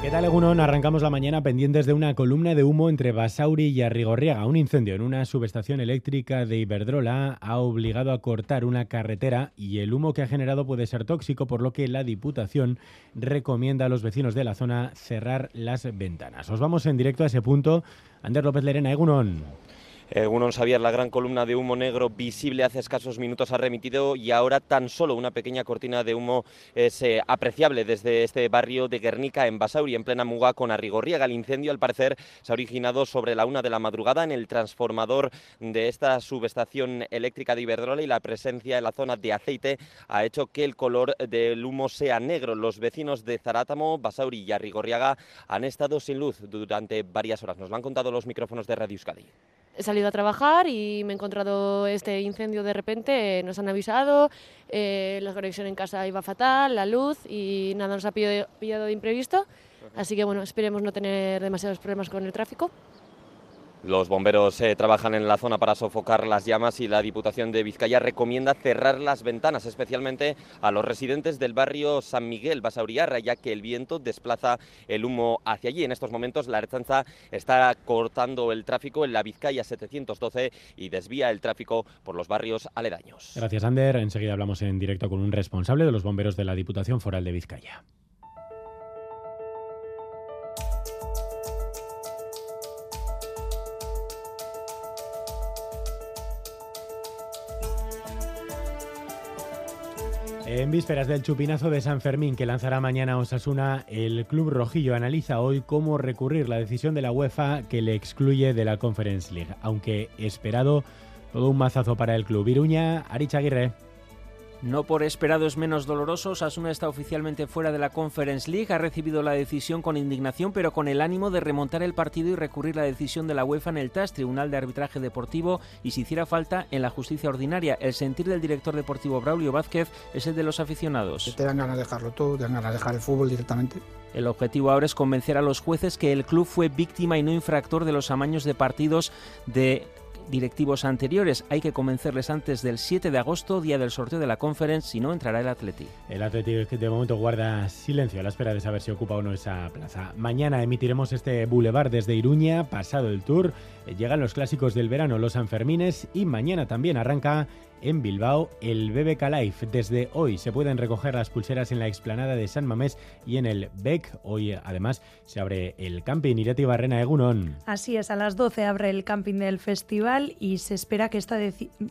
¿Qué tal, Egunon? Arrancamos la mañana pendientes de una columna de humo entre Basauri y Arrigorriaga. Un incendio en una subestación eléctrica de Iberdrola ha obligado a cortar una carretera y el humo que ha generado puede ser tóxico, por lo que la Diputación recomienda a los vecinos de la zona cerrar las ventanas. Os vamos en directo a ese punto. Ander López Lerena, Egunon. Eh, Uno sabía la gran columna de humo negro visible hace escasos minutos ha remitido y ahora tan solo una pequeña cortina de humo es eh, apreciable desde este barrio de Guernica en Basauri, en plena Muga con Arrigorriaga. El incendio, al parecer, se ha originado sobre la una de la madrugada en el transformador de esta subestación eléctrica de Iberdrola y la presencia en la zona de aceite ha hecho que el color del humo sea negro. Los vecinos de Zarátamo, Basauri y Arrigorriaga han estado sin luz durante varias horas. Nos lo han contado los micrófonos de Radio Euskadi he salido a trabajar y me he encontrado este incendio de repente, nos han avisado, eh, la conexión en casa iba fatal, la luz y nada, nos ha pillado, pillado de imprevisto, así que bueno, esperemos no tener demasiados problemas con el tráfico. Los bomberos eh, trabajan en la zona para sofocar las llamas y la Diputación de Vizcaya recomienda cerrar las ventanas, especialmente a los residentes del barrio San Miguel Basauriarra, ya que el viento desplaza el humo hacia allí. En estos momentos la Ertzaintza está cortando el tráfico en la Vizcaya 712 y desvía el tráfico por los barrios aledaños. Gracias, Ander. Enseguida hablamos en directo con un responsable de los bomberos de la Diputación Foral de Vizcaya. En vísperas del chupinazo de San Fermín que lanzará mañana Osasuna, el club rojillo analiza hoy cómo recurrir la decisión de la UEFA que le excluye de la Conference League, aunque esperado todo un mazazo para el club. Iruña, Arich Aguirre. No por esperados menos dolorosos, Asuna está oficialmente fuera de la Conference League, ha recibido la decisión con indignación, pero con el ánimo de remontar el partido y recurrir la decisión de la UEFA en el TAS, Tribunal de Arbitraje Deportivo, y si hiciera falta, en la justicia ordinaria. El sentir del director deportivo Braulio Vázquez es el de los aficionados. Te dan ganas de dejarlo todo, te dan ganas de dejar el fútbol directamente. El objetivo ahora es convencer a los jueces que el club fue víctima y no infractor de los amaños de partidos de directivos anteriores. Hay que convencerles antes del 7 de agosto, día del sorteo de la conference, si no entrará el Atleti. El Atleti de momento guarda silencio a la espera de saber si ocupa o no esa plaza. Mañana emitiremos este boulevard desde Iruña, pasado el tour. Llegan los clásicos del verano, los Sanfermines, y mañana también arranca en Bilbao el BBK Life. Desde hoy se pueden recoger las pulseras en la explanada de San Mamés y en el BEC. Hoy además se abre el camping Irati Barrena Egunon. Así es, a las 12 abre el camping del festival y se espera que esta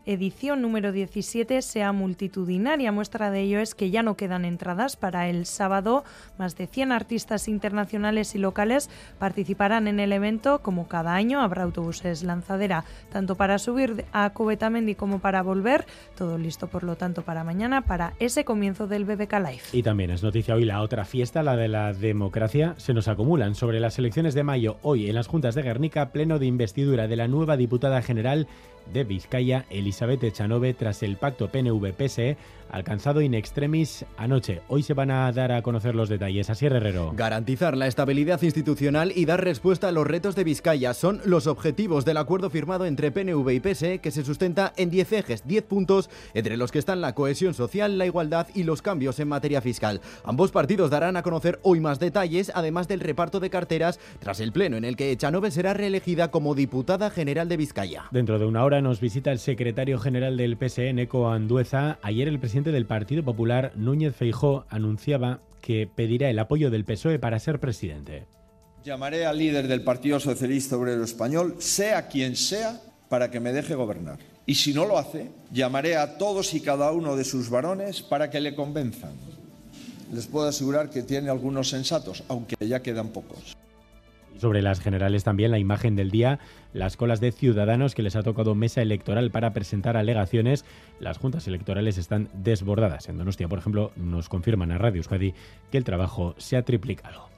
edición número 17 sea multitudinaria. Muestra de ello es que ya no quedan entradas para el sábado. Más de 100 artistas internacionales y locales participarán en el evento. Como cada año habrá autobuses lanzadera tanto para subir a Cubetamendi como para volver todo listo, por lo tanto, para mañana, para ese comienzo del BBK Live. Y también es noticia hoy la otra fiesta, la de la democracia. Se nos acumulan sobre las elecciones de mayo. Hoy en las Juntas de Guernica, pleno de investidura de la nueva diputada general de Vizcaya, Elizabeth Echanove, tras el pacto PNV-PSE alcanzado in extremis anoche. Hoy se van a dar a conocer los detalles. Así Herrero. Garantizar la estabilidad institucional y dar respuesta a los retos de Vizcaya son los objetivos del acuerdo firmado entre PNV y PSE que se sustenta en 10 ejes, 10 puntos, entre los que están la cohesión social, la igualdad y los cambios en materia fiscal. Ambos partidos darán a conocer hoy más detalles, además del reparto de carteras, tras el pleno en el que Echanove será reelegida como diputada general de Vizcaya. Dentro de una hora nos visita el secretario general del PSE, Neco Andueza. Ayer el presidente del Partido Popular, Núñez Feijó, anunciaba que pedirá el apoyo del PSOE para ser presidente. Llamaré al líder del Partido Socialista Obrero Español, sea quien sea, para que me deje gobernar. Y si no lo hace, llamaré a todos y cada uno de sus varones para que le convenzan. Les puedo asegurar que tiene algunos sensatos, aunque ya quedan pocos sobre las generales también la imagen del día, las colas de ciudadanos que les ha tocado mesa electoral para presentar alegaciones. Las juntas electorales están desbordadas. En Donostia, por ejemplo, nos confirman a Radio Euskadi que el trabajo se ha triplicado.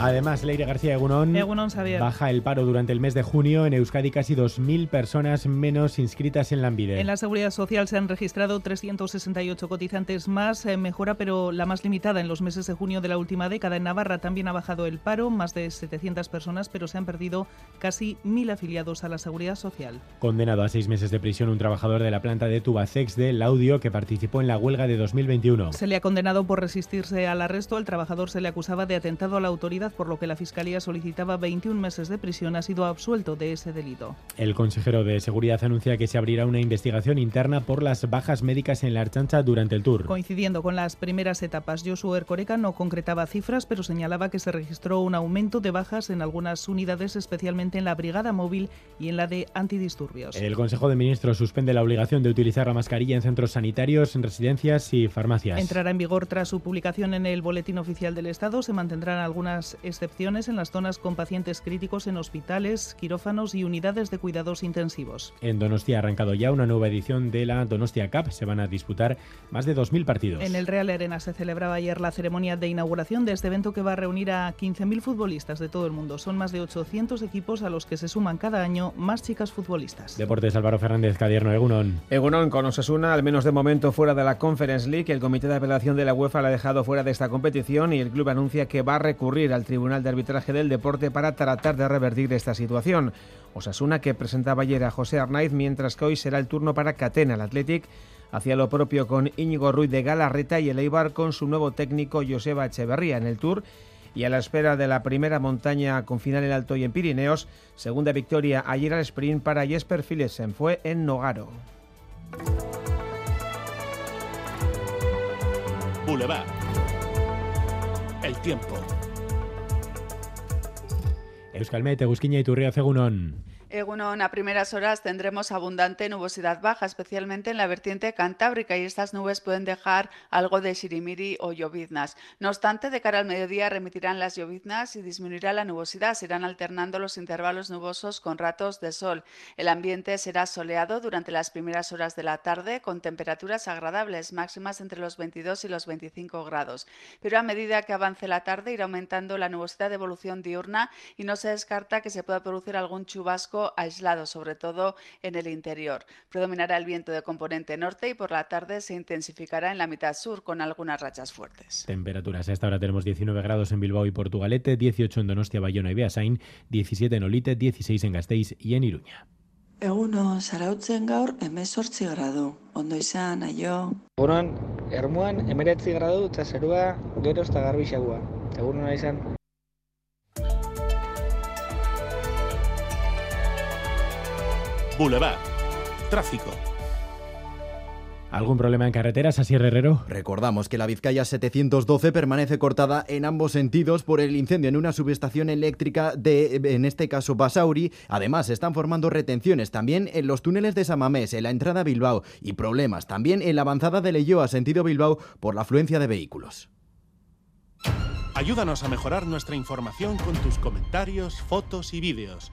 Además, Leire García Egunón, Egunon, baja el paro durante el mes de junio. En Euskadi casi 2.000 personas menos inscritas en la En la Seguridad Social se han registrado 368 cotizantes más, eh, mejora pero la más limitada en los meses de junio de la última década. En Navarra también ha bajado el paro, más de 700 personas, pero se han perdido casi 1.000 afiliados a la Seguridad Social. Condenado a seis meses de prisión un trabajador de la planta de Tubacex de Laudio que participó en la huelga de 2021. Se le ha condenado por resistirse al arresto. Al trabajador se le acusaba de atentado a la autoridad, por lo que la Fiscalía solicitaba 21 meses de prisión. Ha sido absuelto de ese delito. El consejero de Seguridad anuncia que se abrirá una investigación interna por las bajas médicas en la Archancha durante el tour. Coincidiendo con las primeras etapas, Joshua Ercoreca no concretaba cifras, pero señalaba que se registró un aumento de bajas en algunas unidades, especialmente en la Brigada Móvil y en la de antidisturbios. El Consejo de Ministros suspende la obligación de utilizar la mascarilla en centros sanitarios, en residencias y farmacias. Entrará en vigor tras su publicación en el Boletín Oficial del Estado. Se mantendrán algunas excepciones en las zonas con pacientes críticos en hospitales, quirófanos y unidades de cuidados intensivos. En Donostia ha arrancado ya una nueva edición de la Donostia Cup. Se van a disputar más de 2.000 partidos. En el Real Arena se celebraba ayer la ceremonia de inauguración de este evento que va a reunir a 15.000 futbolistas de todo el mundo. Son más de 800 equipos a los que se suman cada año más chicas futbolistas. Deportes Álvaro Fernández, Cadierno, Egunon. Egunon con Osasuna, al menos de momento fuera de la Conference League. El Comité de Apelación de la UEFA la ha dejado fuera de esta competición y el club anuncia que va a recurrir al Tribunal de Arbitraje del Deporte para tratar de revertir esta situación. Osasuna que presentaba ayer a José Arnaiz, mientras que hoy será el turno para Catena, el Athletic. Hacía lo propio con Íñigo Ruiz de Galarreta y el Eibar con su nuevo técnico Joseba Echeverría en el Tour y a la espera de la primera montaña con final en Alto y en Pirineos, segunda victoria ayer al sprint para Jesper Philipsen fue en Nogaro. Boulevard. El tiempo. Euskal Mete, iturria zegunon. Egunon, a primeras horas tendremos abundante nubosidad baja, especialmente en la vertiente cantábrica, y estas nubes pueden dejar algo de sirimiri o lloviznas. No obstante, de cara al mediodía remitirán las lloviznas y disminuirá la nubosidad. Se irán alternando los intervalos nubosos con ratos de sol. El ambiente será soleado durante las primeras horas de la tarde, con temperaturas agradables, máximas entre los 22 y los 25 grados. Pero a medida que avance la tarde, irá aumentando la nubosidad de evolución diurna y no se descarta que se pueda producir algún chubasco aislado, sobre todo en el interior. Predominará el viento de componente norte y por la tarde se intensificará en la mitad sur con algunas rachas fuertes. Temperaturas. A esta hora tenemos 19 grados en Bilbao y Portugalete, 18 en Donostia, Bayona y Beasain, 17 en Olite, 16 en Gasteiz y en Iruña. Eguno, zarautzen gaur emezortzi gradu. Ondo izan, aio. Egunon, ermuan emeretzi gradu eta zerua gero eta garbixagua. Egunon izan. Boulevard. Tráfico. ¿Algún problema en carreteras, así Herrero? Recordamos que la Vizcaya 712 permanece cortada en ambos sentidos por el incendio en una subestación eléctrica de, en este caso, Basauri. Además, se están formando retenciones también en los túneles de Samamés, en la entrada a Bilbao, y problemas también en la avanzada de Leyoa, sentido Bilbao, por la afluencia de vehículos. Ayúdanos a mejorar nuestra información con tus comentarios, fotos y vídeos.